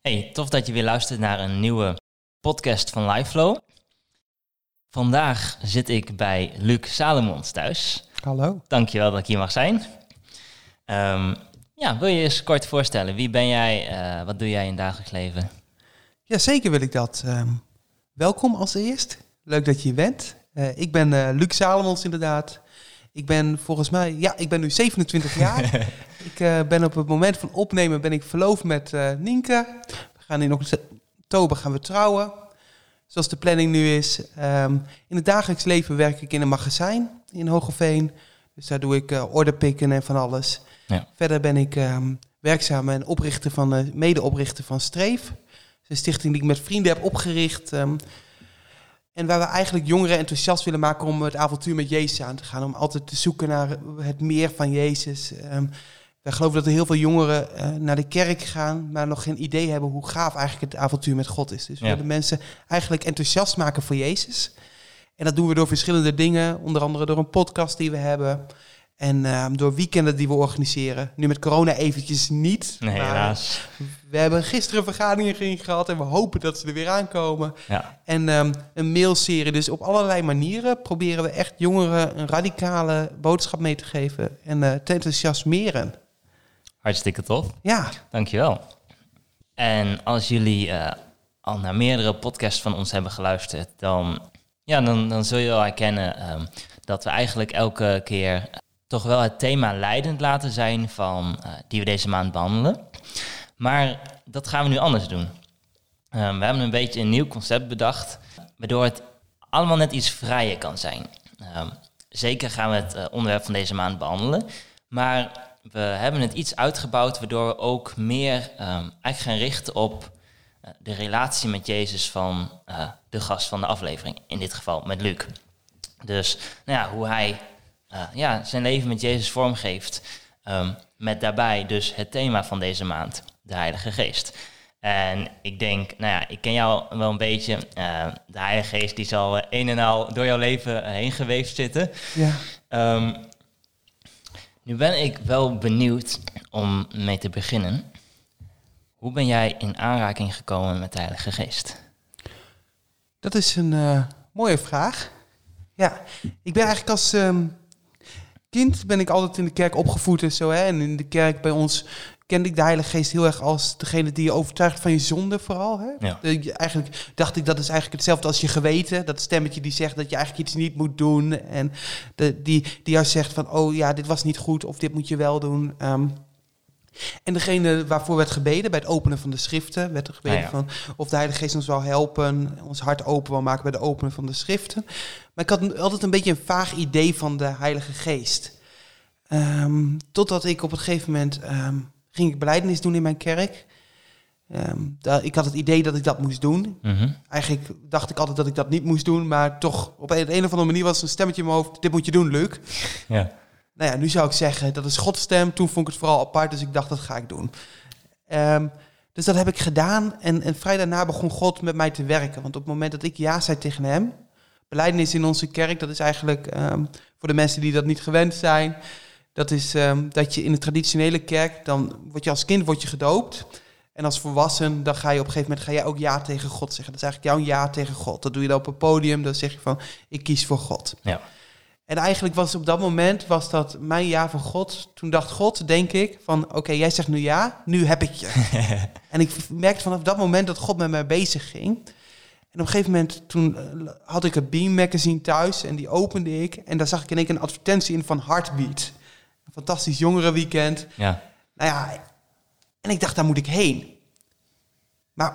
Hey, tof dat je weer luistert naar een nieuwe podcast van LiveFlow. Vandaag zit ik bij Luc Salomons thuis. Hallo. Dankjewel dat ik hier mag zijn. Ehm, ja, wil je je eens kort voorstellen? Wie ben jij? Eh, wat doe jij in het dagelijks leven? Ja, zeker wil ik dat. Ehm, welkom als eerst. Leuk dat je hier bent. Eh, ik ben eh, Luc Salomons inderdaad. Ik ben volgens mij, ja, ik ben nu 27 jaar. ik eh, ben op het moment van opnemen ben ik verloofd met eh Nienke. We gaan in oktober gaan we trouwen. Zoals de planning nu is. Ehm, in het dagelijks leven werk ik in een magazijn in Hogeveen. Dus daar doe ik uh, orderpikken en van alles. Ja. Verder ben ik ehm, werkzaam en oprichter van, eh, medeoprichter van Streef. Dat is een stichting die ik met vrienden heb opgericht. ehm, en waar we eigenlijk jongeren enthousiast willen maken om het avontuur met Jezus aan te gaan. Om altijd te zoeken naar het meer van Jezus. Ehm wij geloven dat er heel veel jongeren eh, naar de kerk gaan, maar nog geen idee hebben hoe gaaf eigenlijk het avontuur met God is. Dus we Ja. willen mensen eigenlijk enthousiast maken voor Jezus. En dat doen we door verschillende dingen, onder andere door een podcast die we hebben. En ehm, door weekenden die we organiseren. Nu met corona eventjes niet. Nee, maar helaas. we hebben gisteren vergaderingen gehad en we hopen dat ze er weer aankomen. Ja, En ehm, een mailserie. Dus op allerlei manieren proberen we echt jongeren een radicale boodschap mee te geven en eh, te enthousiasmeren. hartstikke tof. Ja, Dankjewel. En als jullie eh, al naar meerdere podcasts van ons hebben geluisterd, dan, ja, dan, dan zul je wel herkennen ehm, dat we eigenlijk elke keer toch wel het thema leidend laten zijn van eh, die we deze maand behandelen. Maar dat gaan we nu anders doen. Ehm, we hebben een beetje een nieuw concept bedacht, waardoor het allemaal net iets vrijer kan zijn. Ehm, zeker gaan we het eh, onderwerp van deze maand behandelen, maar we hebben het iets uitgebouwd waardoor we ook meer ehm, eigenlijk gaan richten op eh, de relatie met Jezus van de gast van de aflevering, in dit geval met Luc. Dus nou ja, hoe hij eh, ja, zijn leven met Jezus vormgeeft, ehm, met daarbij dus het thema van deze maand, de Heilige Geest. En ik denk, nou ja, ik ken jou wel een beetje. eh, de Heilige Geest die zal eh, een en al door jouw leven heen geweefd zitten. ja. Ehm, nu ben ik wel benieuwd om mee te beginnen. Hoe ben jij in aanraking gekomen met de Heilige Geest? dat is een mooie vraag. Ja, ik ben eigenlijk als ehm, kind ben ik altijd in de kerk opgevoed en zo. Hè? En in de kerk bij ons kende ik de Heilige Geest heel erg als degene die je overtuigt van je zonde vooral. Hè? Ja. Eigenlijk dacht ik dat is eigenlijk hetzelfde als je geweten. Dat stemmetje die zegt dat je eigenlijk iets niet moet doen. En de, die, die jou zegt van, oh ja, dit was niet goed of dit moet je wel doen. Ehm, en degene waarvoor werd gebeden, bij het openen van de schriften, werd er gebeden Ah, ja. van of de Heilige Geest ons wil helpen, ons hart open wil maken bij het openen van de schriften. Maar ik had altijd een beetje een vaag idee van de Heilige Geest. Ehm, totdat ik op een gegeven moment um, ging ik belijdenis doen in mijn kerk. Um, daar, ik had het idee dat ik dat moest doen. Mhm. Eigenlijk dacht ik altijd dat ik dat niet moest doen, maar toch op een, een of andere manier was er een stemmetje in mijn hoofd: dit moet je doen, Luc. Ja. Nou ja, nu zou ik zeggen, dat is Gods stem. Toen vond ik het vooral apart, dus ik dacht, dat ga ik doen. Ehm, dus dat heb ik gedaan en, en vrij daarna begon God met mij te werken. Want op het moment dat ik ja zei tegen hem, beleidenis in onze kerk, dat is eigenlijk ehm, voor de mensen die dat niet gewend zijn, dat is ehm, dat je in de traditionele kerk, dan word je als kind word je gedoopt. En als volwassen, dan ga je op een gegeven moment ga je ook ja tegen God zeggen. Dat is eigenlijk jouw ja tegen God. Dat doe je dan op een podium, dan zeg je van, ik kies voor God. Ja. En eigenlijk was op dat moment was dat mijn ja voor God. Toen dacht God, denk ik, van oké, jij zegt nu ja, nu heb ik je. en ik merkte vanaf dat moment dat God met mij bezig ging. En op een gegeven moment toen eh, had ik het Beam magazine thuis en die opende ik. En daar zag ik in één keer een advertentie in van Heartbeat. Een fantastisch jongerenweekend. Ja. Nou ja, en ik dacht, daar moet ik heen. Maar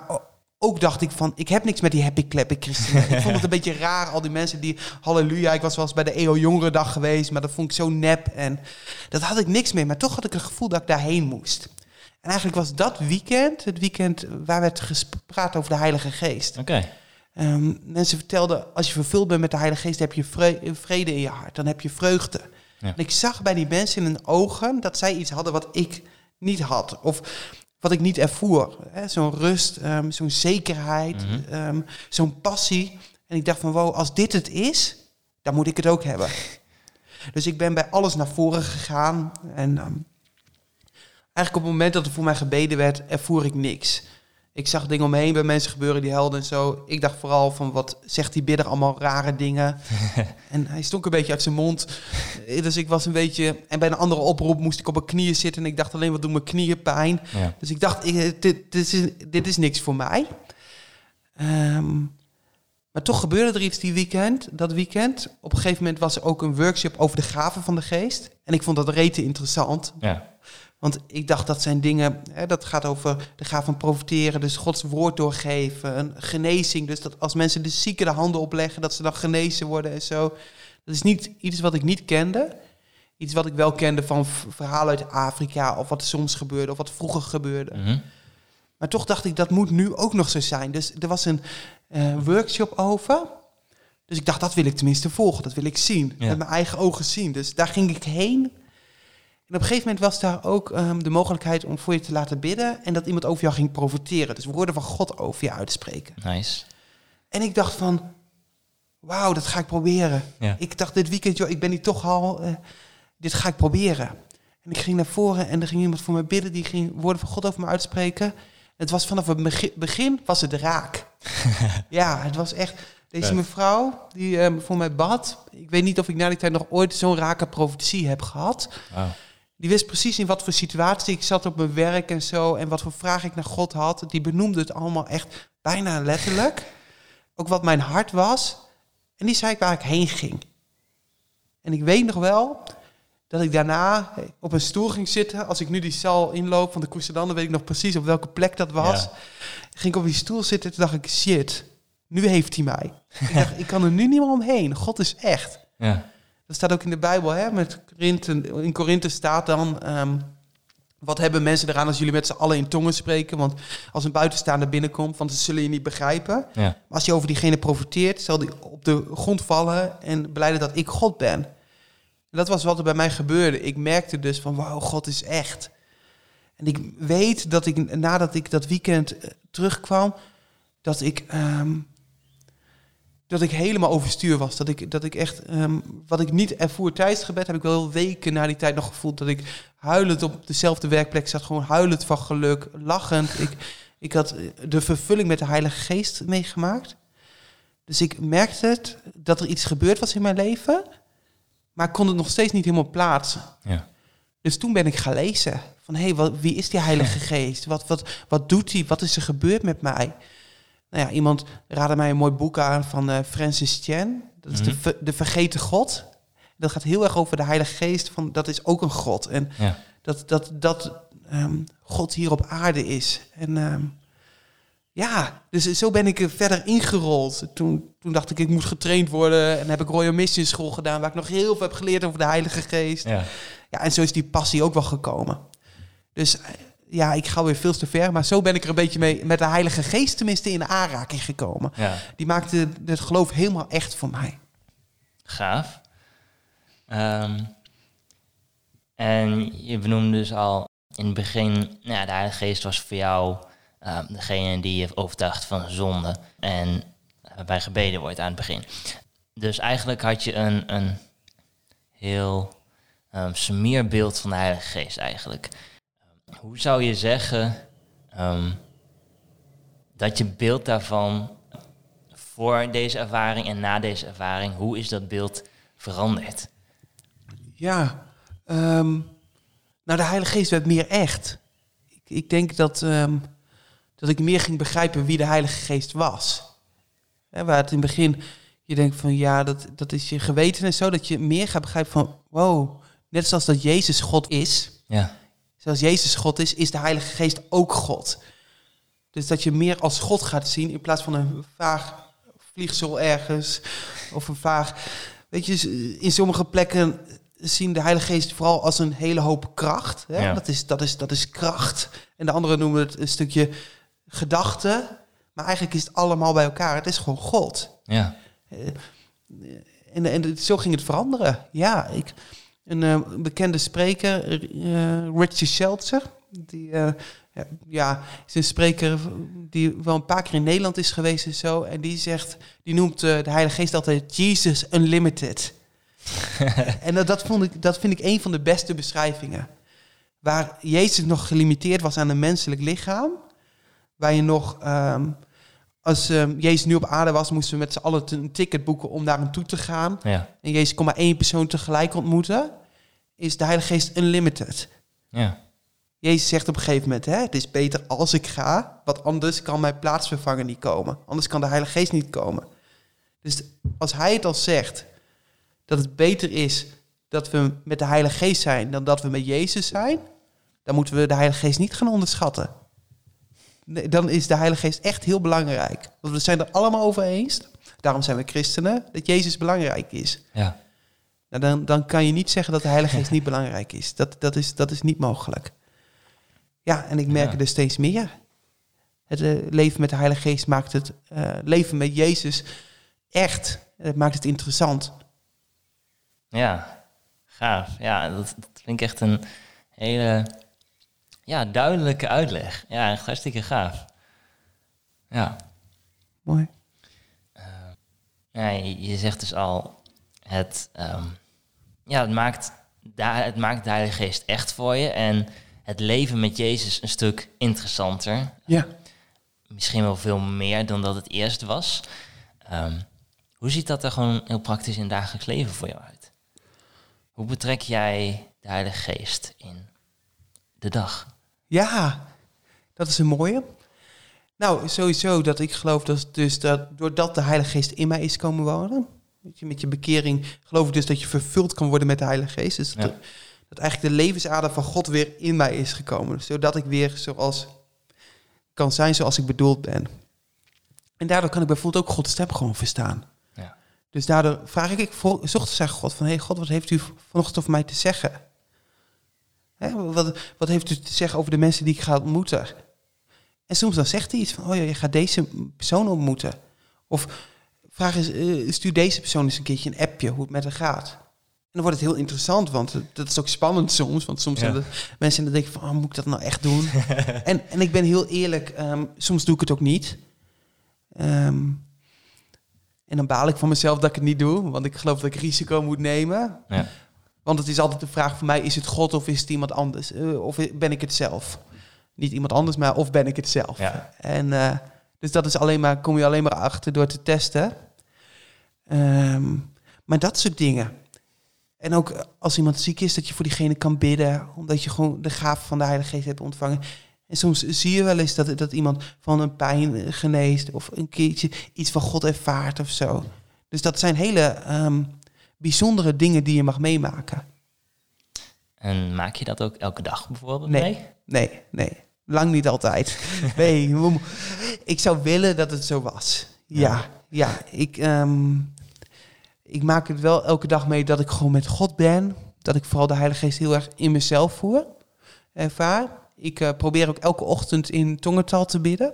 ook dacht ik van, ik heb niks met die happy clapping christenen. ik vond het een beetje raar, al die mensen die, halleluja, ik was wel eens bij de EO Jongerendag geweest, maar dat vond ik zo nep. En dat had ik niks mee, maar toch had ik het gevoel dat ik daarheen moest. En eigenlijk was dat weekend, het weekend waar werd gepraat over de Heilige Geest. Oké. Ehm, mensen vertelden, als je vervuld bent met de Heilige Geest, heb je vre- vrede in je hart. Dan heb je vreugde. Ja. En ik zag bij die mensen in hun ogen dat zij iets hadden wat ik niet had. Of wat ik niet ervoer. Zo'n rust, ehm, zo'n zekerheid, Mhm. ehm, zo'n passie. En ik dacht van, wow, als dit het is, dan moet ik het ook hebben. Dus ik ben bij alles naar voren gegaan. En eigenlijk op het moment dat er voor mij gebeden werd, ervoer ik niks. Ik zag dingen omheen bij mensen gebeuren, die helden en zo. Ik dacht vooral van, wat zegt die bidder allemaal rare dingen. en hij stonk een beetje uit zijn mond. Eh, Dus ik was een beetje... En bij een andere oproep moest ik op mijn knieën zitten. En ik dacht alleen, wat doen mijn knieën pijn? Ja. Dus ik dacht, ik, dit, dit, is, dit is niks voor mij. Ehm, maar toch gebeurde er iets die weekend, dat weekend. Op een gegeven moment was er ook een workshop over de gaven van de geest. En ik vond dat rete interessant. Ja. Want ik dacht dat zijn dingen, hè, dat gaat over de gaven van profiteren, dus Gods woord doorgeven, een genezing. Dus dat als mensen de zieken de handen opleggen, dat ze dan genezen worden en zo. Dat is niet iets wat ik niet kende. Iets wat ik wel kende van verhalen uit Afrika of wat soms gebeurde of wat vroeger gebeurde. Mhm. Maar toch dacht ik, dat moet nu ook nog zo zijn. Dus er was een eh, workshop over. Dus ik dacht, dat wil ik tenminste volgen. Dat wil ik zien. Ja. Met mijn eigen ogen zien. Dus daar ging ik heen. En op een gegeven moment was daar ook ehm, de mogelijkheid om voor je te laten bidden. En dat iemand over jou ging profiteren. Dus woorden van God over je uitspreken. Nice. En ik dacht van, wauw, dat ga ik proberen. Ja. Ik dacht dit weekend, joh, ik ben hier toch al, eh, dit ga ik proberen. En ik ging naar voren en er ging iemand voor me bidden, die ging woorden van God over me uitspreken. Het was vanaf het begin, was het raak. ja, het was echt, deze mevrouw die eh, voor mij bad. Ik weet niet of ik na die tijd nog ooit zo'n rake profetie heb gehad. Die wist precies in wat voor situatie ik zat op mijn werk en zo. En wat voor vraag ik naar God had. Die benoemde het allemaal echt bijna letterlijk. Ook wat mijn hart was. En die zei ik waar ik heen ging. En ik weet nog wel dat ik daarna op een stoel ging zitten. Als ik nu die zaal inloop van de Koesterdam, dan weet ik nog precies op welke plek dat was. Ja. Ging ik op die stoel zitten en toen dacht ik, shit, nu heeft hij mij. ik dacht, ik kan er nu niet meer omheen. God is echt. Ja. Dat staat ook in de Bijbel, hè? Met Korinthe, in Korinthe staat dan... ehm, wat hebben mensen eraan als jullie met z'n allen in tongen spreken? Want als een buitenstaander binnenkomt, want dat zullen je niet begrijpen. Ja. Maar als je over diegene profiteert, zal die op de grond vallen en beleiden dat ik God ben. En dat was wat er bij mij gebeurde. Ik merkte dus van, wauw, God is echt. En ik weet dat ik, nadat ik dat weekend eh, terugkwam, dat ik, ehm, dat ik helemaal overstuur was. Dat ik, dat ik echt, ehm, wat ik niet ervoer tijdens het gebed, heb ik wel weken na die tijd nog gevoeld. Dat ik huilend op dezelfde werkplek zat, gewoon huilend van geluk, lachend. Ik, ik had de vervulling met de Heilige Geest meegemaakt. Dus ik merkte het, dat er iets gebeurd was in mijn leven, maar ik kon het nog steeds niet helemaal plaatsen. Ja. Dus toen ben ik gaan lezen. Van hé, hey, wie is die Heilige Geest? Wat, wat, wat doet hij? Wat is er gebeurd met mij? Nou ja, iemand raadde mij een mooi boek aan van eh, Francis Chan. Dat is de, Mhm. de Vergeten God. Dat gaat heel erg over de Heilige Geest. Van, dat is ook een God. En Ja. dat, dat, dat ehm, God hier op aarde is. En ehm, ja, dus zo ben ik er verder ingerold. Toen, toen dacht ik, ik moet getraind worden. En heb ik Royal Mission School gedaan, waar ik nog heel veel heb geleerd over de Heilige Geest. Ja. Ja, en zo is die passie ook wel gekomen. Dus eh, ja, ik ga weer veel te ver. Maar zo ben ik er een beetje mee met de Heilige Geest tenminste in aanraking gekomen. ja. Die maakte het geloof helemaal echt voor mij. Gaaf. Ehm, en je benoemde dus al in het begin, nou ja, de Heilige Geest was voor jou ehm, degene die je overtuigt van zonde en eh, bij gebeden wordt aan het begin. Dus eigenlijk had je een, een heel ehm smeerbeeld van de Heilige Geest eigenlijk. Hoe zou je zeggen ehm, dat je beeld daarvan voor deze ervaring en na deze ervaring, hoe is dat beeld veranderd? Ja, ehm, nou de Heilige Geest werd meer echt. Ik, ik denk dat, ehm, dat ik meer ging begrijpen wie de Heilige Geest was. Waar het in het begin, je denkt van ja, dat, dat is je geweten en zo. Dat je meer gaat begrijpen van wow, net zoals dat Jezus God is. Ja, Zoals Jezus God is, is de Heilige Geest ook God. Dus dat je meer als God gaat zien in plaats van een vaag vliegsel ergens. Of een vaag. Weet je, in sommige plekken zien de Heilige Geest vooral als een hele hoop kracht. Hè? Ja. Dat, is, dat, is, dat is kracht. En de anderen noemen het een stukje gedachte. Maar eigenlijk is het allemaal bij elkaar. Het is gewoon God. ja, En, en zo ging het veranderen. Ja, ik, een eh, bekende spreker, eh Richie Seltzer, die eh, ja, is een spreker die wel een paar keer in Nederland is geweest en zo. En die zegt, die noemt de Heilige Geest altijd Jesus Unlimited. en dat, dat, vond ik, dat vind ik een van de beste beschrijvingen. Waar Jezus nog gelimiteerd was aan een menselijk lichaam, waar je nog, ehm, als ehm, Jezus nu op aarde was, moesten we met z'n allen een ticket boeken om naar hem toe te gaan. Ja. En Jezus kon maar één persoon tegelijk ontmoeten. Is de Heilige Geest unlimited. Ja. Jezus zegt op een gegeven moment, hè, het is beter als ik ga, want anders kan mijn plaatsvervanger niet komen. Anders kan de Heilige Geest niet komen. Dus als hij het al zegt, dat het beter is dat we met de Heilige Geest zijn dan dat we met Jezus zijn, dan moeten we de Heilige Geest niet gaan onderschatten. Dan is de Heilige Geest echt heel belangrijk. Want we zijn er allemaal over eens, daarom zijn we christenen, dat Jezus belangrijk is. Ja. Nou, dan, dan kan je niet zeggen dat de Heilige Geest niet belangrijk is. Dat, dat is. dat is niet mogelijk. Ja, en ik merk Ja. er dus steeds meer. Het eh, leven met de Heilige Geest maakt het eh, leven met Jezus echt. Het maakt het interessant. Ja, gaaf. Ja, dat, dat vind ik echt een hele ja, duidelijke uitleg. Ja, hartstikke gaaf. Ja. Mooi. Ja, je, je zegt dus al, het, ehm, ja, het, maakt, het maakt de Heilige Geest echt voor je en het leven met Jezus een stuk interessanter. Ja. Misschien wel veel meer dan dat het eerst was. Ehm, hoe ziet dat er gewoon heel praktisch in het dagelijks leven voor jou uit? Hoe betrek jij de Heilige Geest in de dag? Ja, dat is een mooie. Nou, sowieso dat ik geloof dat dus dat doordat de Heilige Geest in mij is komen wonen, met je, met je bekering, geloof ik dus dat je vervuld kan worden met de Heilige Geest. Dus dat, Ja. dat eigenlijk de levensader van God weer in mij is gekomen, zodat ik weer zoals kan zijn zoals ik bedoeld ben. En daardoor kan ik bijvoorbeeld ook Gods stem gewoon verstaan. Ja. Dus daardoor vraag ik, ik zocht aan God van, hey God, wat heeft u vanochtend over mij te zeggen? Hè, wat, wat heeft u te zeggen over de mensen die ik ga ontmoeten? En soms dan zegt hij iets van, oh ja, je gaat deze persoon ontmoeten. Of vraag eens, eh, stuur deze persoon eens een keertje een appje, hoe het met haar gaat. En dan wordt het heel interessant, want dat is ook spannend soms. Want soms Ja. zijn er mensen die denken van, oh, moet ik dat nou echt doen? en, en ik ben heel eerlijk, ehm, soms doe ik het ook niet. Ehm, en dan baal ik van mezelf dat ik het niet doe, want ik geloof dat ik risico moet nemen. Ja. Want het is altijd de vraag voor mij, is het God of is het iemand anders? Eh, of ben ik het zelf? Niet iemand anders, maar of ben ik het zelf? Ja. En eh, dus dat is alleen maar, kom je alleen maar achter door te testen. Ehm, maar dat soort dingen. En ook als iemand ziek is, dat je voor diegene kan bidden, omdat je gewoon de gave van de Heilige Geest hebt ontvangen. En soms zie je wel eens dat, dat iemand van een pijn eh, geneest of een keertje iets van God ervaart of zo. Dus dat zijn hele ehm, bijzondere dingen die je mag meemaken. En maak je dat ook elke dag bijvoorbeeld Nee. mee? Nee, nee. Lang niet altijd. Nee, ik zou willen dat het zo was. Ja, ja. Ik, ehm, ik maak het wel elke dag mee dat ik gewoon met God ben. Dat ik vooral de Heilige Geest heel erg in mezelf voer, ervaar. Ik eh, probeer ook elke ochtend in tongentaal te bidden.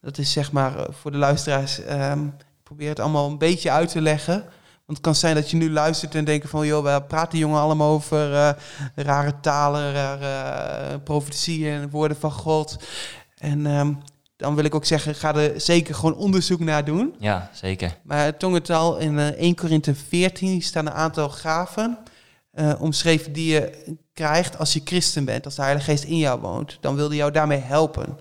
Dat is zeg maar eh, voor de luisteraars. ehm, ik probeer het allemaal een beetje uit te leggen. Want het kan zijn dat je nu luistert en denkt van... joh, waar praten die jongen allemaal over eh, rare talen, rare eh, profetieën en woorden van God. En ehm, dan wil ik ook zeggen, ga er zeker gewoon onderzoek naar doen. Ja, zeker. Maar tongentaal in eh, 1 Korinthe 14 staan een aantal gaven eh, omschreven die je krijgt als je christen bent, als de Heilige Geest in jou woont. Dan wil hij jou daarmee helpen.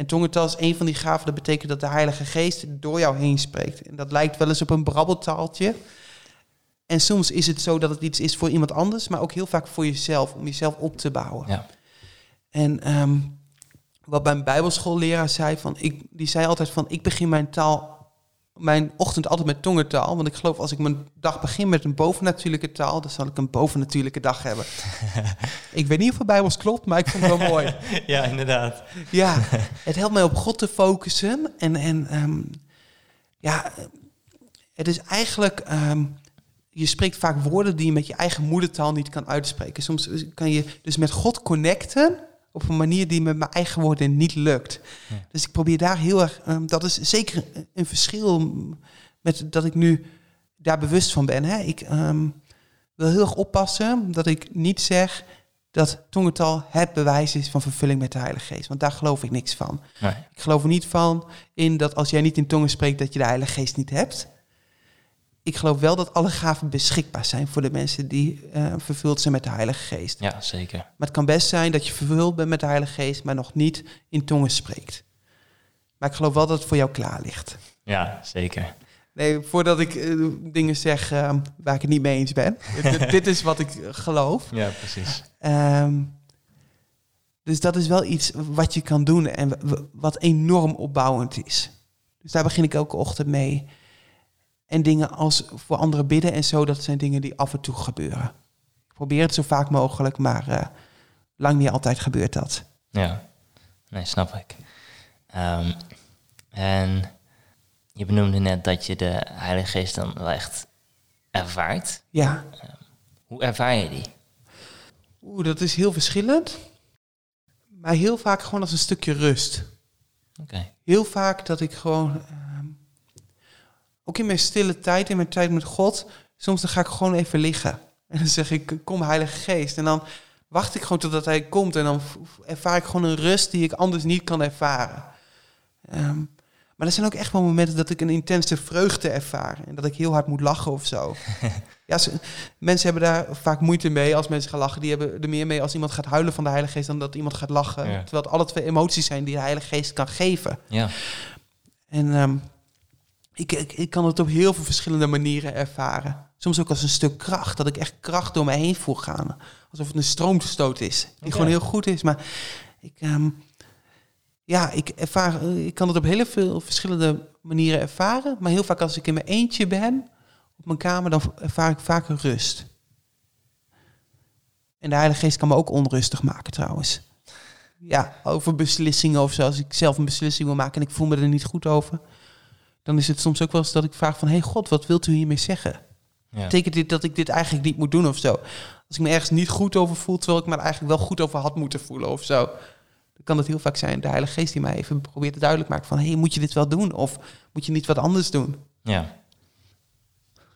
En tongentaal is een van die gaven, dat betekent dat de Heilige Geest door jou heen spreekt. En dat lijkt wel eens op een brabbeltaaltje. En soms is het zo dat het iets is voor iemand anders, maar ook heel vaak voor jezelf, om jezelf op te bouwen. Ja. En ehm, wat mijn bijbelschoolleraar zei, van, ik, die zei altijd van, ik begin mijn taal, mijn ochtend altijd met tongentaal. Want ik geloof als ik mijn dag begin met een bovennatuurlijke taal, dan zal ik een bovennatuurlijke dag hebben. ik weet niet of het bijbels klopt, maar ik vond het wel mooi. ja, inderdaad. Ja, het helpt mij op God te focussen. En, en ehm, ja, het is eigenlijk. ehm, je spreekt vaak woorden die je met je eigen moedertaal niet kan uitspreken. Soms kan je dus met God connecten op een manier die met mijn eigen woorden niet lukt. Ja. Dus ik probeer daar heel erg. ehm, dat is zeker een- een verschil met dat ik nu daar bewust van ben. Hè? Ik ehm, wil heel erg oppassen dat ik niet zeg dat tongentaal het bewijs is van vervulling met de Heilige Geest. Want daar geloof ik niks van. Nee. Ik geloof er niet van in dat als jij niet in tongen spreekt, dat je de Heilige Geest niet hebt. Ik geloof wel dat alle gaven beschikbaar zijn voor de mensen die eh, vervuld zijn met de Heilige Geest. Ja, zeker. Maar het kan best zijn dat je vervuld bent met de Heilige Geest, maar nog niet in tongen spreekt. Maar ik geloof wel dat het voor jou klaar ligt. Ja, zeker. Nee, voordat ik eh, dingen zeg eh, waar ik het niet mee eens ben. dit, dit is wat ik geloof. Ja, precies. Ehm, dus dat is wel iets wat je kan doen en wat enorm opbouwend is. Dus daar begin ik elke ochtend mee. En dingen als voor anderen bidden en zo, dat zijn dingen die af en toe gebeuren. Ik probeer het zo vaak mogelijk, maar eh, lang niet altijd gebeurt dat. Ja, nee, snap ik. Ehm, en je benoemde net dat je de Heilige Geest dan wel echt ervaart. Ja, Hoe ervaar je die? Oeh, dat is heel verschillend. Maar heel vaak gewoon als een stukje rust. Oké, heel vaak dat ik gewoon, ehm, ook in mijn stille tijd, in mijn tijd met God, soms dan ga ik gewoon even liggen. En dan zeg ik, kom Heilige Geest. En dan wacht ik gewoon totdat Hij komt. En dan ervaar ik gewoon een rust die ik anders niet kan ervaren. Ehm, maar er zijn ook echt wel momenten dat ik een intense vreugde ervaar. En dat ik heel hard moet lachen of zo. ja, ze- mensen hebben daar vaak moeite mee als mensen gaan lachen. Die hebben er meer mee als iemand gaat huilen van de Heilige Geest dan dat iemand gaat lachen. Ja. Terwijl het alle twee emoties zijn die de Heilige Geest kan geven. ja. En ehm, ik, ik, ik kan het op heel veel verschillende manieren ervaren. Soms ook als een stuk kracht, dat ik echt kracht door me heen voel gaan. Alsof het een stroomstoot is, die gewoon heel goed is. Maar ik, ehm, ja, ik, ervaar, ik kan het op heel veel verschillende manieren ervaren. Maar heel vaak als ik in mijn eentje ben, op mijn kamer, dan ervaar ik vaker rust. En de Heilige Geest kan me ook onrustig maken trouwens. Ja, over beslissingen of zo. Als ik zelf een beslissing wil maken en ik voel me er niet goed over. Dan is het soms ook wel eens dat ik vraag van... hey God, wat wilt u hiermee zeggen? ja. Betekent dit dat ik dit eigenlijk niet moet doen of zo? Als ik me ergens niet goed over voel... terwijl ik me er eigenlijk wel goed over had moeten voelen of zo... dan kan het heel vaak zijn de Heilige Geest die mij even probeert te duidelijk maken van... hey, moet je dit wel doen of moet je niet wat anders doen? Ja.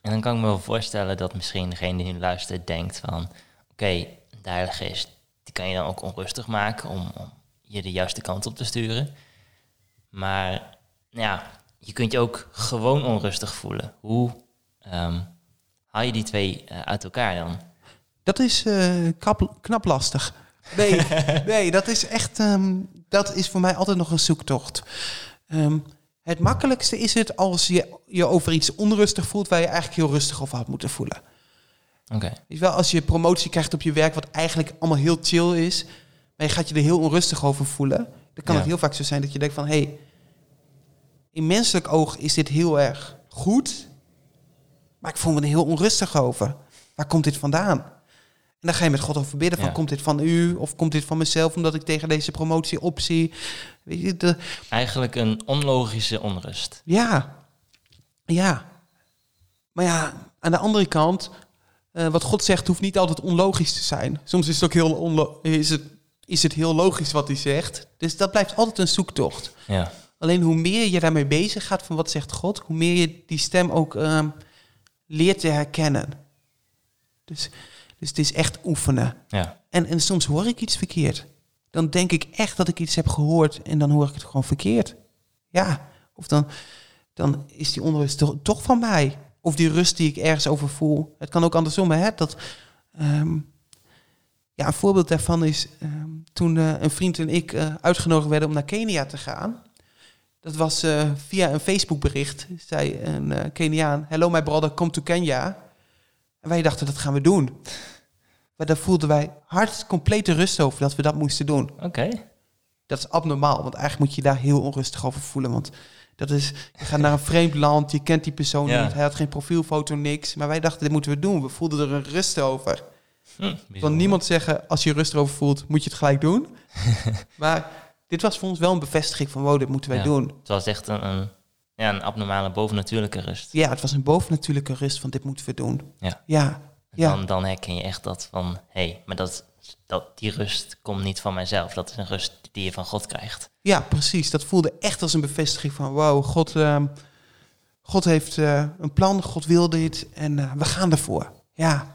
En dan kan ik me wel voorstellen dat misschien degene die nu luistert denkt van... Oké, de Heilige Geest, die kan je dan ook onrustig maken om, om je de juiste kant op te sturen. Maar ja, je kunt je ook gewoon onrustig voelen. Hoe ehm, haal je die twee eh, uit elkaar dan? Dat is eh, knap, knap lastig. Nee, nee, dat is echt. ehm, dat is voor mij altijd nog een zoektocht. Ehm, het makkelijkste is het als je je over iets onrustig voelt waar je eigenlijk heel rustig over had moeten voelen. Oké, je wel, als je promotie krijgt op je werk, wat eigenlijk allemaal heel chill is, maar je gaat je er heel onrustig over voelen, dan kan Ja. het heel vaak zo zijn dat je denkt van, hé, hey, in menselijk oog is dit heel erg goed, maar ik voel me er heel onrustig over. Waar komt dit vandaan? En dan ga je met God over bidden van, Ja. komt dit van u of komt dit van mezelf omdat ik tegen deze promotie opzie? Weet je, de, eigenlijk een onlogische onrust. ja, ja. Maar ja, aan de andere kant, eh, wat God zegt hoeft niet altijd onlogisch te zijn. Soms is het ook heel, is het, is het heel logisch wat hij zegt. Dus dat blijft altijd een zoektocht. Ja, Alleen hoe meer je daarmee bezig gaat van wat zegt God, hoe meer je die stem ook ehm, leert te herkennen. Dus, dus het is echt oefenen. ja, En, en soms hoor ik iets verkeerd. Dan denk ik echt dat ik iets heb gehoord en dan hoor ik het gewoon verkeerd. Ja, of dan, dan is die onrust toch, toch van mij. Of die rust die ik ergens over voel. Het kan ook andersom, hè? Dat, ehm, ja, een voorbeeld daarvan is ehm, toen eh, een vriend en ik eh, uitgenodigd werden om naar Kenia te gaan. Dat was eh, via een Facebookbericht. Zei een eh, Keniaan, hello my brother, come to Kenya. En wij dachten, dat gaan we doen. Maar daar voelden wij hard complete rust over dat we dat moesten doen. oké. Dat is abnormaal, want eigenlijk moet je daar heel onrustig over voelen. Want dat is, je gaat naar een vreemd land, je kent die persoon Ja. niet, hij had geen profielfoto, niks. Maar wij dachten, dit moeten we doen. We voelden er een rust over. Hm, bijzonder. niemand zeggen, als je rust erover voelt, moet je het gelijk doen. maar dit was voor ons wel een bevestiging van, wow, dit moeten wij Ja. doen. Het was echt een, een, ja, een abnormale bovennatuurlijke rust. Ja, het was een bovennatuurlijke rust van, dit moeten we doen. Ja. Ja, ja. Dan, dan herken je echt dat van, hé, hey, maar dat, dat, die rust komt niet van mijzelf. Dat is een rust die je van God krijgt. Ja, precies. Dat voelde echt als een bevestiging van wow, God, ehm, God heeft eh, een plan, God wil dit en eh, we gaan ervoor. Ja.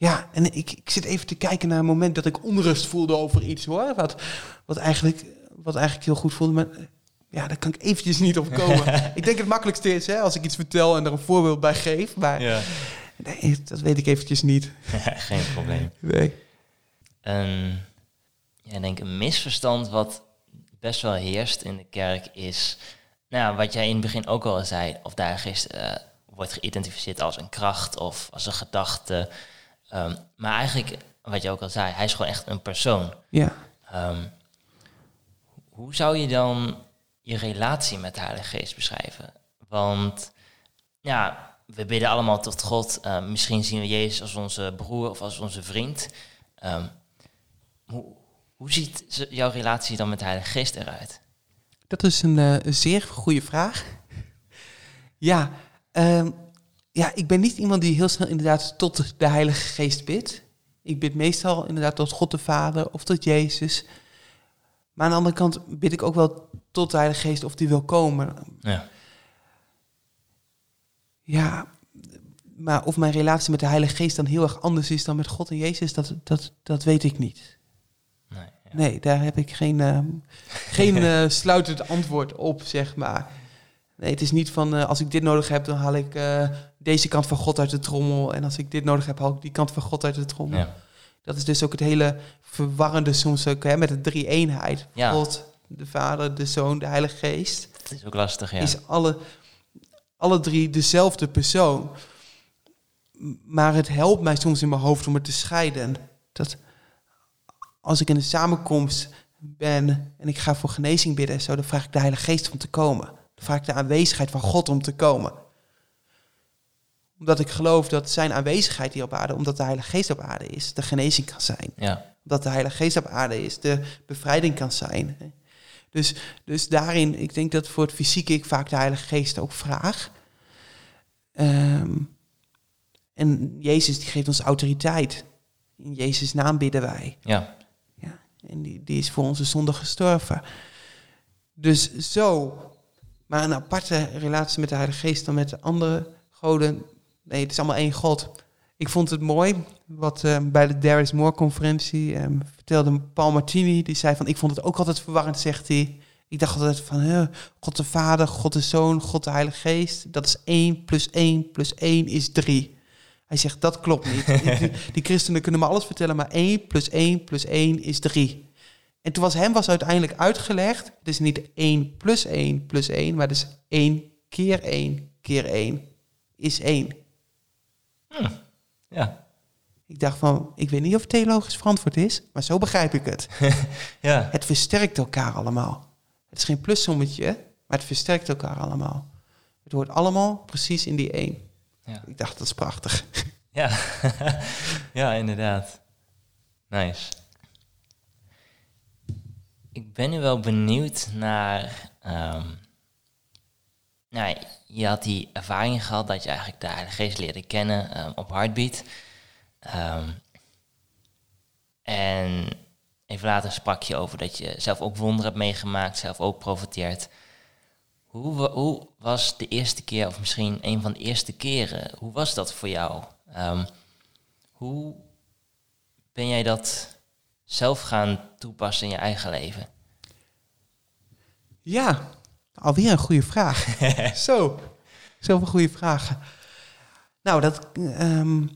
Ja, en ik, ik zit even te kijken naar een moment dat ik onrust voelde over iets hoor. Wat, wat, eigenlijk, wat eigenlijk heel goed voelde. Maar eh, ja, daar kan ik eventjes niet op komen. ik denk het makkelijkste is hè, als ik iets vertel en er een voorbeeld bij geef. Maar Ja. nee, dat weet ik eventjes niet. Geen probleem. Nee. Een, ja, ik denk een misverstand wat best wel heerst in de kerk is, nou, wat jij in het begin ook al zei, of Heilige Geest eh, wordt geïdentificeerd als een kracht of als een gedachte. Ehm, maar eigenlijk, wat je ook al zei, hij is gewoon echt een persoon. Ja. Ehm, hoe zou je dan je relatie met de Heilige Geest beschrijven? Want ja, we bidden allemaal tot God. Uh, misschien zien we Jezus als onze broer of als onze vriend. Um, hoe, hoe ziet jouw relatie dan met de Heilige Geest eruit? Dat is een, uh, een zeer goede vraag. ja, um, ja, ik ben niet iemand die heel snel inderdaad tot de Heilige Geest bidt. Ik bid meestal inderdaad tot God de Vader of tot Jezus. Maar aan de andere kant bid ik ook wel tot de Heilige Geest of die wil komen. Ja. Ja, maar of mijn relatie met de Heilige Geest dan heel erg anders is dan met God en Jezus, dat, dat, dat weet ik niet. Nee, ja. nee daar heb ik geen, uh, geen uh, sluitend antwoord op, zeg maar. Nee, het is niet van uh, als ik dit nodig heb, dan haal ik deze kant van God uit de trommel. En als ik dit nodig heb, haal ik die kant van God uit de trommel. Ja. Dat is dus ook het hele verwarrende soms ook hè, met de drie-eenheid. Ja. God, de Vader, de Zoon, de Heilige Geest. Dat is ook lastig, ja. Is alle, alle drie dezelfde persoon. Maar het helpt mij soms in mijn hoofd om het te scheiden. Dat als ik in een samenkomst ben en ik ga voor genezing bidden en zo, dan vraag ik de Heilige Geest om te komen. Dan vraag ik de aanwezigheid van God om te komen. Omdat ik geloof dat zijn aanwezigheid hier op aarde, omdat de Heilige Geest op aarde is, de genezing kan zijn. Ja. Omdat de Heilige Geest op aarde is, de bevrijding kan zijn. Dus, dus daarin, ik denk dat voor het fysieke ik vaak de Heilige Geest ook vraag. Um, en Jezus die geeft ons autoriteit. In Jezus' naam bidden wij. Ja. ja en die, die is voor onze zonde gestorven. Dus zo. Maar een aparte relatie met de Heilige Geest dan met de andere goden. Nee, het is allemaal één God. Ik vond het mooi wat uh, bij de There is More conferentie um, vertelde Paul Martini. Die zei van, ik vond het ook altijd verwarrend, zegt hij. Ik dacht altijd van, uh, God de Vader, God de Zoon, God de Heilige Geest. Dat is 1 plus 1 plus 1 is 3. Hij zegt, dat klopt niet. die, die, christenen kunnen me alles vertellen, maar 1 plus 1 plus 1 is 3. En toen was hem was uiteindelijk uitgelegd, het is niet 1 plus 1 plus 1, maar het is 1 keer 1 keer 1 is 1. Hm. Ja. Ik dacht van, ik weet niet of het theologisch verantwoord is, maar zo begrijp ik het. ja. Het versterkt elkaar allemaal. Het is geen plussommetje, maar het versterkt elkaar allemaal. Het hoort allemaal precies in die 1. Ja. Ik dacht, dat is prachtig. Ja, ja inderdaad. Nice. Ik ben nu wel benieuwd naar... Um, nou, je had die ervaring gehad dat je eigenlijk de Heilige Geest leerde kennen um, op Heartbeat. Um, en even later sprak je over dat je zelf ook wonderen hebt meegemaakt, zelf ook profiteert. Hoe, hoe, was de eerste keer, of misschien een van de eerste keren, hoe was dat voor jou? Um, hoe ben jij dat zelf gaan toepassen in je eigen leven? Ja, alweer een goede vraag. Zo, zoveel goede vragen. Nou, dat um,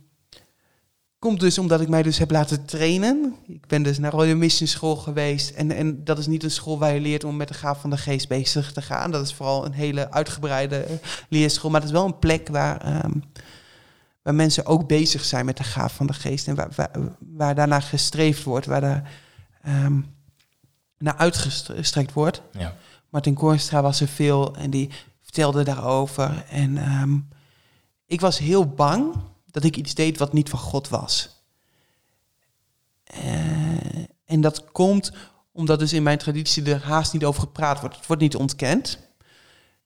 komt dus omdat ik mij dus heb laten trainen. Ik ben dus naar Royal Mission School geweest. En, en dat is niet een school waar je leert om met de gaaf van de geest bezig te gaan. Dat is vooral een hele uitgebreide leerschool. Maar het is wel een plek waar, um, waar mensen ook bezig zijn met de gaaf van de geest. En waar, waar, waar daarna gestreefd wordt, waar daar um, naar uitgestrekt wordt. Ja. Martin Koornstra was er veel en die vertelde daarover. En um, ik was heel bang dat ik iets deed wat niet van God was. Uh, en dat komt omdat dus in mijn traditie er haast niet over gepraat wordt. Het wordt niet ontkend,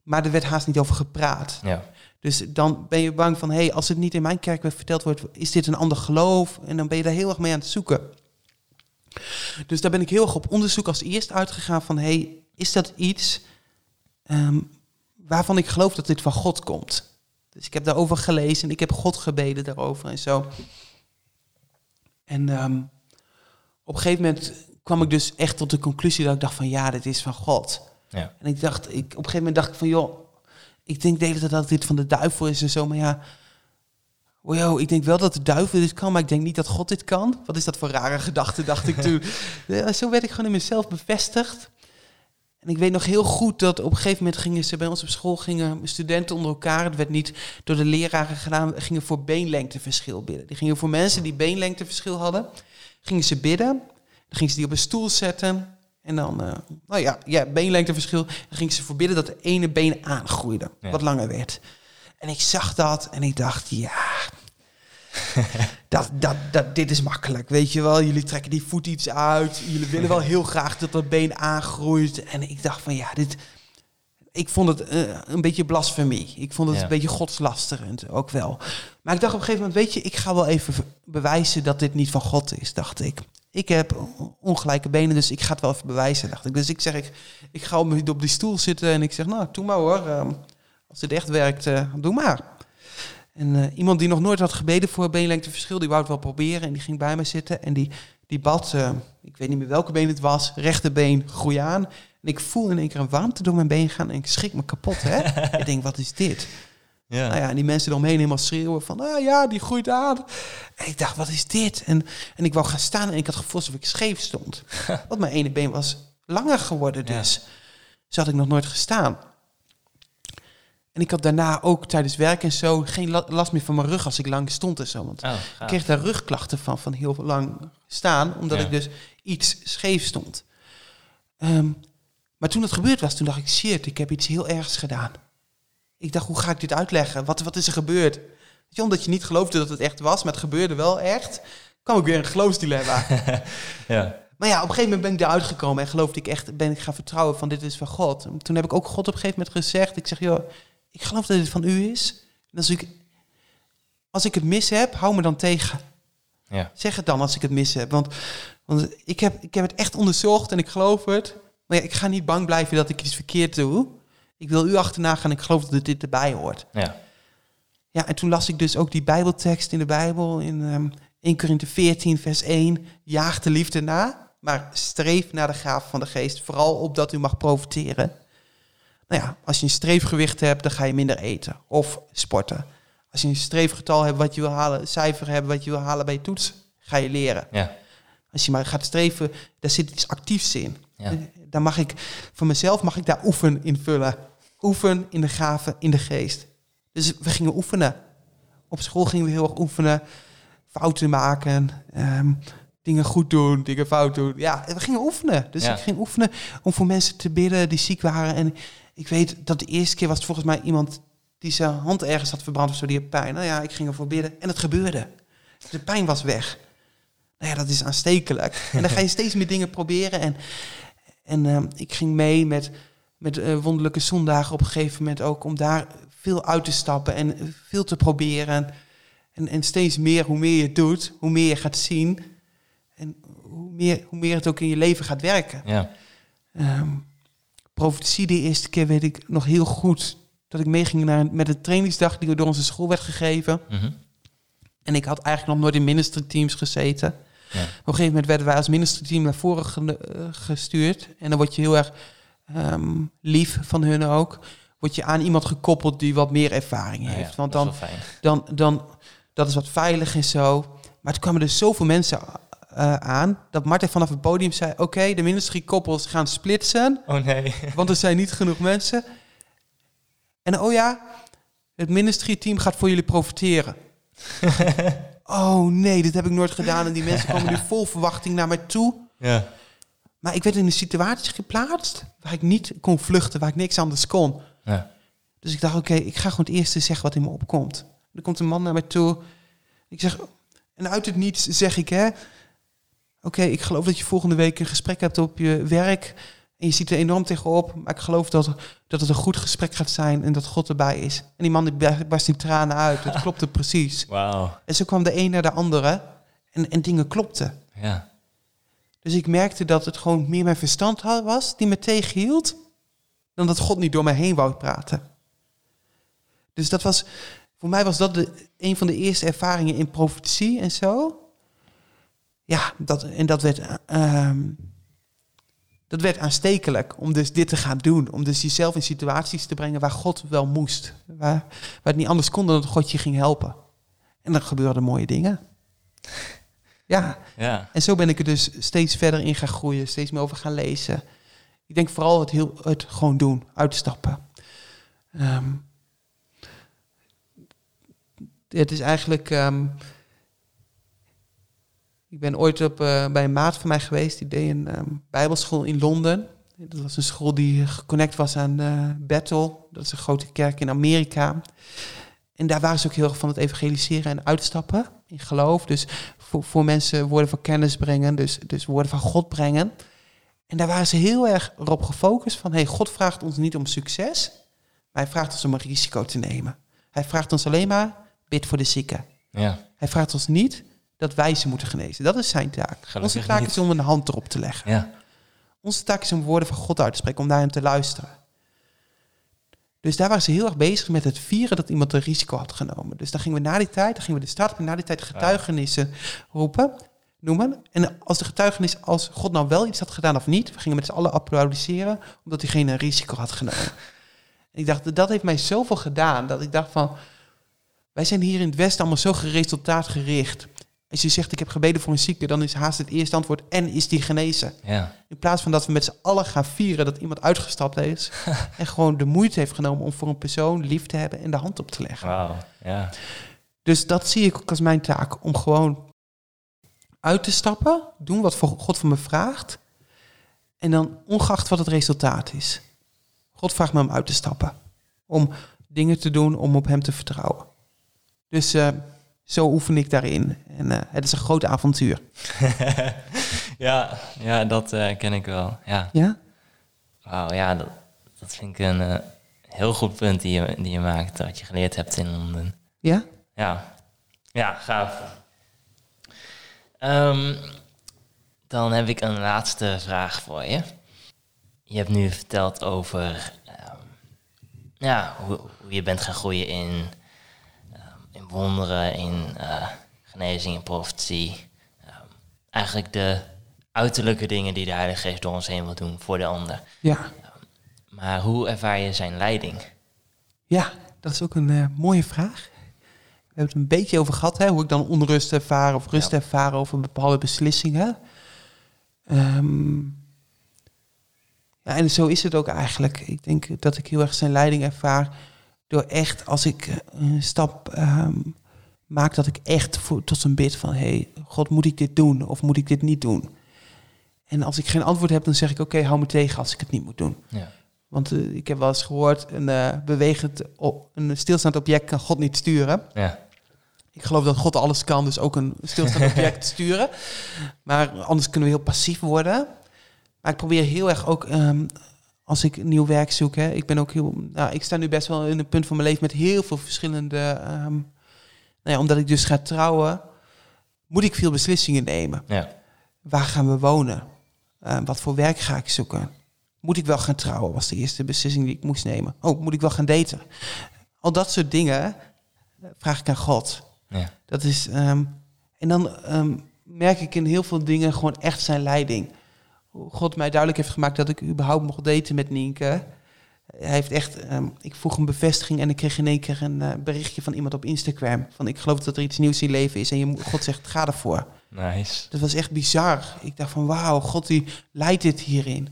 maar er werd haast niet over gepraat. Ja. Dus dan ben je bang van, hé, hey, als het niet in mijn kerk verteld wordt, is dit een ander geloof? En dan ben je daar heel erg mee aan het zoeken. Dus daar ben ik heel erg op onderzoek als eerst uitgegaan van, hé, hey, is dat iets um, waarvan ik geloof dat dit van God komt? Dus ik heb daarover gelezen en ik heb God gebeden daarover en zo. En um, op een gegeven moment kwam ik dus echt tot de conclusie dat ik dacht van ja, dit is van God. Ja. En ik dacht, ik, op een gegeven moment dacht ik van joh, ik denk de hele tijd dat dit van de duivel is en zo, maar ja, wow, ik denk wel dat de duivel dit kan, maar ik denk niet dat God dit kan. Wat is dat voor rare gedachte, dacht ik toen. Ja, zo werd ik gewoon in mezelf bevestigd. En ik weet nog heel goed dat op een gegeven moment gingen ze bij ons op school, gingen studenten onder elkaar, het werd niet door de leraren gedaan, gingen voor beenlengteverschil bidden. Die gingen voor mensen die beenlengteverschil hadden, gingen ze bidden. Dan gingen ze die op een stoel zetten. En dan, uh, nou ja, ja, beenlengteverschil. Dan gingen ze voor bidden dat de ene been aangroeide, Ja. wat langer werd. En ik zag dat en ik dacht, ja, dat, dat, dat, dit is makkelijk. Weet je wel, jullie trekken die voet iets uit. Jullie willen wel heel graag dat dat been aangroeit. En ik dacht van ja, dit. Ik vond het eh, een beetje blasfemie. Ik vond het Ja. een beetje godslasterend ook wel. Maar ik dacht op een gegeven moment, weet je, ik ga wel even bewijzen dat dit niet van God is, dacht ik. Ik heb ongelijke benen, dus ik ga het wel even bewijzen, dacht ik. Dus ik zeg, ik, ik ga op, op die stoel zitten en ik zeg, nou, doe maar hoor. Ehm, als dit echt werkt, eh, doe maar. En eh, iemand die nog nooit had gebeden voor beenlengteverschil, die wou het wel proberen. En die ging bij me zitten en die, die bad, eh, ik weet niet meer welke been het was, rechterbeen, groei aan. En ik voel in één keer een warmte door mijn been gaan en ik schrik me kapot, hè. ik denk, wat is dit? Ja. Nou ja, en die mensen eromheen helemaal schreeuwen van, ah ja, die groeit aan. En ik dacht, wat is dit? En, en ik wou gaan staan en ik had het gevoel alsof ik scheef stond. Want mijn ene been was langer geworden Ja. dus. Zo had ik nog nooit gestaan. En ik had daarna ook tijdens werk en zo geen la- last meer van mijn rug als ik lang stond en zo. Want Oh, ik kreeg daar rugklachten van, van heel lang staan, omdat Ja. ik dus iets scheef stond. Ehm, maar toen het gebeurd was, toen dacht ik, shit, ik heb iets heel ergs gedaan. Ik dacht, hoe ga ik dit uitleggen? Wat, wat is er gebeurd? Je, omdat je niet geloofde dat het echt was, maar het gebeurde wel echt, kwam ik weer een geloofsdilemma. ja. maar ja, op een gegeven moment ben ik eruit gekomen en geloofde ik echt, ben ik gaan vertrouwen van dit is van God. En toen heb ik ook God op een gegeven moment gezegd, ik zeg, joh, ik geloof dat dit van u is. En als ik, als ik het mis heb, hou me dan tegen. Ja. Zeg het dan als ik het mis heb. Want, want ik, heb, ik heb het echt onderzocht en ik geloof het. Maar ja, ik ga niet bang blijven dat ik iets verkeerd doe. Ik wil u achterna gaan en ik geloof dat dit erbij hoort. Ja. Ja, en toen las ik dus ook die Bijbeltekst in de Bijbel. In ehm 1 Korinthe 14, vers 1. Jaag de liefde na, maar streef naar de gaven van de geest. Vooral opdat u mag profiteren. Nou ja, als je een streefgewicht hebt, dan ga je minder eten. Of sporten. Als je een streefgetal hebt wat je wil halen, cijfer hebt wat je wil halen bij je toets, ga je leren. Ja. Als je maar gaat streven, daar zit iets actiefs in. Ja. Daar mag ik, voor mezelf mag ik daar oefen in vullen. Oefen in de gaven, in de geest. Dus we gingen oefenen. Op school gingen we heel erg oefenen. Fouten maken. ehm, dingen goed doen, dingen fout doen. Ja, we gingen oefenen. Dus Ja. ik ging oefenen om voor mensen te bidden die ziek waren. En ik weet dat de eerste keer was het volgens mij iemand die zijn hand ergens had verbrand of zo, die had pijn. Nou ja, ik ging ervoor bidden en het gebeurde. De pijn was weg. Nou ja, dat is aanstekelijk. En dan ga je steeds meer dingen proberen. En, en ehm, ik ging mee met, met eh, wonderlijke zondagen op een gegeven moment ook om daar veel uit te stappen en veel te proberen. En, en steeds meer, hoe meer je het doet, hoe meer je gaat zien. En hoe meer, hoe meer het ook in je leven gaat werken. Ja. Ehm profetie de eerste keer weet ik nog heel goed dat ik meeging naar, met een trainingsdag die door onze school werd gegeven. Mhm. En ik had eigenlijk nog nooit in ministry teams gezeten. Ja. Op een gegeven moment werden wij als ministry team naar voren ge- eh, gestuurd. En dan word je heel erg ehm, lief van hun ook. Word je aan iemand gekoppeld die wat meer ervaring Nou ja, heeft. Want dan, dan, dan, dat is wat veilig en zo. Maar toen kwamen er zoveel mensen eh, aan, dat Martin vanaf het podium zei... oké, de ministry koppels gaan splitsen, Oh nee. want er zijn niet genoeg mensen. En oh ja, het ministry team gaat voor jullie profiteren. oh nee, dit heb ik nooit gedaan. En die mensen komen nu vol verwachting naar mij toe. Ja. Maar ik werd in een situatie geplaatst waar ik niet kon vluchten, waar ik niks anders kon. Ja. Dus ik dacht, oké, ik ga gewoon het eerste zeggen wat in me opkomt. Er komt een man naar mij toe. Ik zeg, en uit het niets zeg ik, hè. Oké, ik geloof dat je volgende week een gesprek hebt op je werk. En je ziet er enorm tegenop. Maar ik geloof dat, dat het een goed gesprek gaat zijn en dat God erbij is. En die man die bar- barst in tranen uit. Dat klopte precies. Wauw. En zo kwam de een naar de andere. En, en dingen klopten. Ja. Dus ik merkte dat het gewoon meer mijn verstand was die me tegenhield, dan dat God niet door mij heen wou praten. Dus dat was, voor mij was dat de, een van de eerste ervaringen in profetie en zo. Ja, dat, en dat werd, ehm, dat werd aanstekelijk om dus dit te gaan doen. Om dus jezelf in situaties te brengen waar God wel moest. Waar, waar het niet anders kon dan dat God je ging helpen. En dan gebeurden mooie dingen. Ja, Ja. en zo ben ik er dus steeds verder in gaan groeien, steeds meer over gaan lezen. Ik denk vooral het, heel, het gewoon doen, uitstappen. Ehm, het is eigenlijk. ehm, ik ben ooit op, eh, bij een maat van mij geweest. Die deed een ehm, bijbelschool in Londen. Dat was een school die geconnect was aan eh, Bethel. Dat is een grote kerk in Amerika. En daar waren ze ook heel erg van het evangeliseren en uitstappen in geloof. Dus voor, voor mensen woorden van kennis brengen, dus, dus woorden van God brengen. En daar waren ze heel erg op gefocust van... hey, God vraagt ons niet om succes, maar hij vraagt ons om een risico te nemen. Hij vraagt ons alleen maar, bid voor de zieken. Ja, Hij vraagt ons niet dat wij ze moeten genezen. Dat is zijn taak. Gelukkig Onze taak niet. is om een hand erop te leggen. ja, Onze taak is om woorden van God uit te spreken, om naar hem te luisteren. Dus daar waren ze heel erg bezig met het vieren dat iemand een risico had genomen. Dus dan gingen we na die tijd, dan gingen we de stad en na die tijd getuigenissen roepen, noemen. En als de getuigenis, als God nou wel iets had gedaan of niet, we gingen met z'n allen applaudisseren, omdat diegene een risico had genomen. En ik dacht, dat heeft mij zoveel gedaan, dat ik dacht van, wij zijn hier in het Westen allemaal zo resultaatgericht. Als je zegt, ik heb gebeden voor een zieke, dan is haast het eerste antwoord, en is die genezen? ja, In plaats van dat we met z'n allen gaan vieren dat iemand uitgestapt is. en gewoon de moeite heeft genomen om voor een persoon lief te hebben en de hand op te leggen. ja, Dus dat zie ik ook als mijn taak. Om gewoon uit te stappen. Doen wat God van me vraagt. En dan ongeacht wat het resultaat is. God vraagt me om uit te stappen. Om dingen te doen om op hem te vertrouwen. Dus eh, zo oefen ik daarin. En eh, het is een groot avontuur. ja, ja, dat eh, ken ik wel, ja. Ja? Wauw, ja, dat, dat vind ik een eh, heel goed punt die je, die je maakt, dat je geleerd hebt in Londen. Ja? Ja, ja, gaaf. Ehm, dan heb ik een laatste vraag voor je. Je hebt nu verteld over ehm, ja, hoe, hoe je bent gaan groeien in wonderen, in eh, genezing, in profetie. Ehm, eigenlijk de uiterlijke dingen die de Heilige Geest door ons heen wil doen voor de ander. Ja. Maar hoe ervaar je zijn leiding? Ja, dat is ook een eh, mooie vraag. We hebben het een beetje over gehad, hè, hoe ik dan onrust ervaar of rust Ja. ervaar over bepaalde beslissingen. Ehm, ja, en zo is het ook eigenlijk. Ik denk dat ik heel erg zijn leiding ervaar door echt, als ik een stap ehm, maak, dat ik echt voor, tot een bid van, hey, God, moet ik dit doen of moet ik dit niet doen? En als ik geen antwoord heb, dan zeg ik, oké, hou me tegen als ik het niet moet doen. Ja, Want eh, ik heb wel eens gehoord, een eh, bewegend, o- een stilstaand object kan God niet sturen. ja, Ik geloof dat God alles kan, dus ook een stilstaand object sturen. Maar anders kunnen we heel passief worden. Maar ik probeer heel erg ook, ehm, als ik nieuw werk zoek, hè, ik ben ook heel, nou, ik sta nu best wel in een punt van mijn leven met heel veel verschillende, ehm, nou ja, omdat ik dus ga trouwen, moet ik veel beslissingen nemen. ja, Waar gaan we wonen? Eh, wat voor werk ga ik zoeken? Moet ik wel gaan trouwen? Was de eerste beslissing die ik moest nemen. Oh, moet ik wel gaan daten? Al dat soort dingen eh, vraag ik aan God. ja, Dat is, ehm, en dan ehm, merk ik in heel veel dingen gewoon echt zijn leiding. God mij duidelijk heeft gemaakt dat ik überhaupt mocht daten met Nienke. Hij heeft echt, ehm, ik vroeg een bevestiging en ik kreeg in één keer een eh, berichtje van iemand op Instagram. Van ik geloof dat er iets nieuws in je leven is en je, God zegt ga ervoor. nice. Dat was echt bizar. Ik dacht van wauw, God die leidt dit hierin.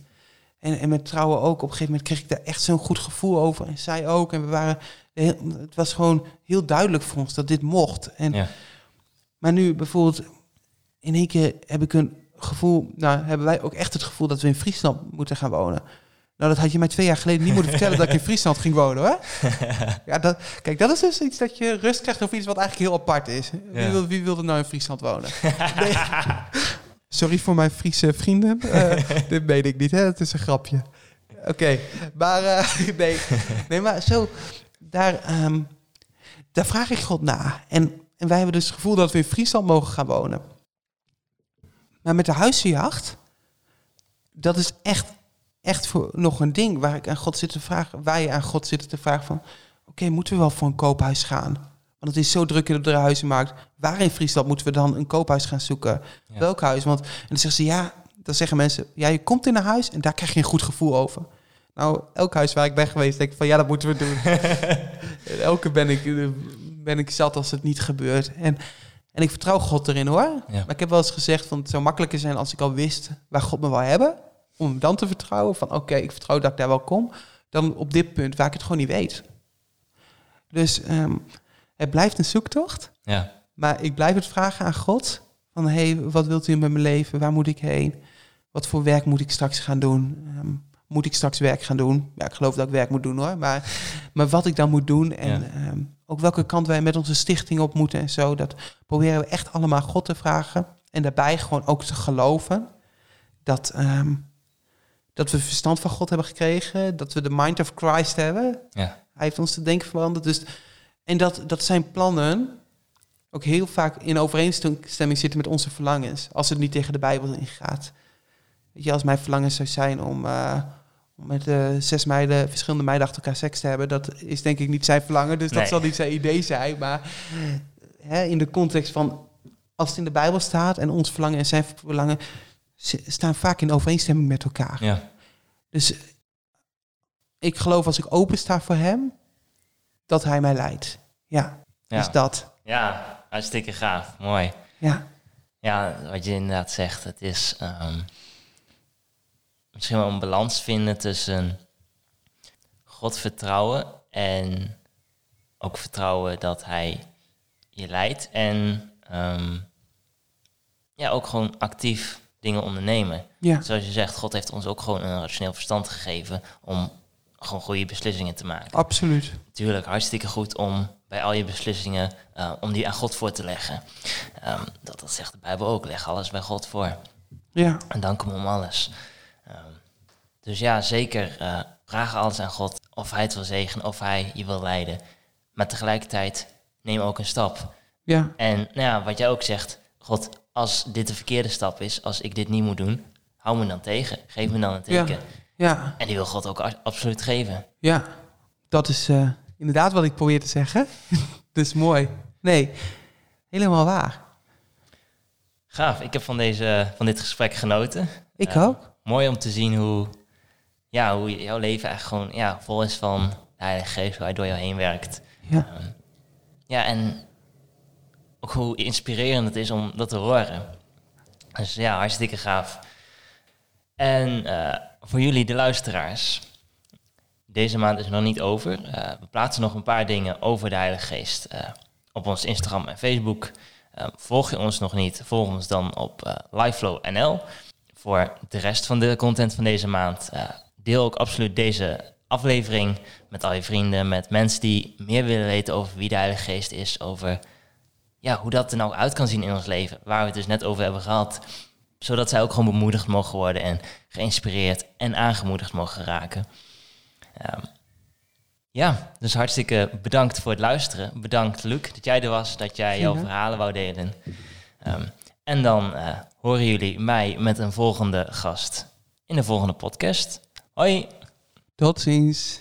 En, en met trouwen ook. Op een gegeven moment kreeg ik daar echt zo'n goed gevoel over. En zij ook. En we waren, het was gewoon heel duidelijk voor ons dat dit mocht. En, Ja, Maar nu bijvoorbeeld, in één keer heb ik een gevoel, nou hebben wij ook echt het gevoel dat we in Friesland moeten gaan wonen. Nou, dat had je mij twee jaar geleden niet moeten vertellen dat ik in Friesland ging wonen, hoor. Ja, dat, kijk, dat is dus iets dat je rust krijgt over iets wat eigenlijk heel apart is. Wie, Ja. wil, wie wilde nou in Friesland wonen? Nee. Sorry voor mijn Friese vrienden. Eh, dit meen ik niet, hè? Het is een grapje. Oké, maar eh, nee. nee, maar zo, daar, ehm, daar vraag ik God na. En, en wij hebben dus het gevoel dat we in Friesland mogen gaan wonen. Maar met de huizenjacht, dat is echt, echt voor nog een ding waar ik aan God zit te vragen, wij aan God zitten te vragen van, oké, moeten we wel voor een koophuis gaan? Want het is zo druk in de huizenmarkt. Waar in Friesland moeten we dan een koophuis gaan zoeken? Ja. Welk huis? Want en dan zeggen ze ja, dan zeggen mensen, ja, je komt in een huis en daar krijg je een goed gevoel over. Nou, elk huis waar ik ben geweest, denk ik van ja, dat moeten we doen. En Elke ben ik, ben ik zat als het niet gebeurt. En, en ik vertrouw God erin hoor. Ja. Maar ik heb wel eens gezegd van het zou makkelijker zijn als ik al wist waar God me wil hebben. om hem dan te vertrouwen van oké, ik vertrouw dat ik daar wel kom, dan op dit punt waar ik het gewoon niet weet. Dus ehm, het blijft een zoektocht, Ja, maar ik blijf het vragen aan God van hé, hey, wat wilt u met mijn leven? Waar moet ik heen? Wat voor werk moet ik straks gaan doen? Ehm, moet ik straks werk gaan doen? Ja, ik geloof dat ik werk moet doen hoor, maar, maar wat ik dan moet doen en Ja. ehm, ook welke kant wij met onze stichting op moeten en zo, dat proberen we echt allemaal God te vragen. En daarbij gewoon ook te geloven dat, ehm, dat we verstand van God hebben gekregen, dat we de mind of Christ hebben. ja, Hij heeft ons te denken veranderd. Dus, en dat, dat zijn plannen ook heel vaak in overeenstemming zitten met onze verlangens. Als het niet tegen de Bijbel ingaat. Weet je, als mijn verlangen zou zijn om, eh, om met eh, zes meiden, verschillende meiden achter elkaar seks te hebben, dat is denk ik niet zijn verlangen. Dus dat zal niet zijn idee zijn. Maar hè, in de context van als het in de Bijbel staat en ons verlangen en zijn verlangen staan vaak in overeenstemming met elkaar. ja. Dus ik geloof als ik open sta voor hem, dat hij mij leidt. Ja, Ja, dus dat. ja hartstikke gaaf. Mooi. Ja, Ja, wat je inderdaad zegt, het is ehm, misschien wel een balans vinden tussen God vertrouwen en ook vertrouwen dat Hij je leidt en ehm, ja, ook gewoon actief dingen ondernemen. ja, Zoals je zegt, God heeft ons ook gewoon een rationeel verstand gegeven om gewoon goede beslissingen te maken. absoluut. Natuurlijk, hartstikke goed om bij al je beslissingen, eh, om die aan God voor te leggen. Ehm, dat, dat zegt de Bijbel ook, leg alles bij God voor. Ja, En dank hem om alles. Dus ja, zeker, eh, vraag alles aan God of hij het wil zegenen, of hij je wil leiden. Maar tegelijkertijd, neem ook een stap. ja, En nou ja, wat jij ook zegt, God, als dit de verkeerde stap is, als ik dit niet moet doen, hou me dan tegen. Geef me dan een Ja. teken. ja, En die wil God ook absoluut geven. ja. Dat is eh, inderdaad wat ik probeer te zeggen. dus mooi. Nee, helemaal waar. Gaaf, ik heb van, deze, van dit gesprek genoten. Ik Ja. ook. Mooi om te zien hoe, ja, hoe jouw leven echt gewoon ja, vol is van de Heilige Geest, hoe hij door jou heen werkt. Ja, Ehm, ja, en ook hoe inspirerend het is om dat te horen. Dus ja, hartstikke gaaf. En eh, voor jullie, de luisteraars, deze maand is nog niet over. Eh, we plaatsen nog een paar dingen over de Heilige Geest eh, op ons Instagram en Facebook. Eh, volg je ons nog niet, volg ons dan op eh Liveflow NL. Voor de rest van de content van deze maand, deel ook absoluut deze aflevering met al je vrienden, met mensen die meer willen weten over wie de Heilige Geest is, over ja, hoe dat er nou uit kan zien in ons leven, waar we het dus net over hebben gehad, zodat zij ook gewoon bemoedigd mogen worden en geïnspireerd en aangemoedigd mogen raken. Ehm, ja, dus hartstikke bedankt voor het luisteren. Bedankt Luc dat jij er was, dat jij jouw verhalen wou delen. Ehm, en dan eh, horen jullie mij met een volgende gast in de volgende podcast. Hoi! tot ziens.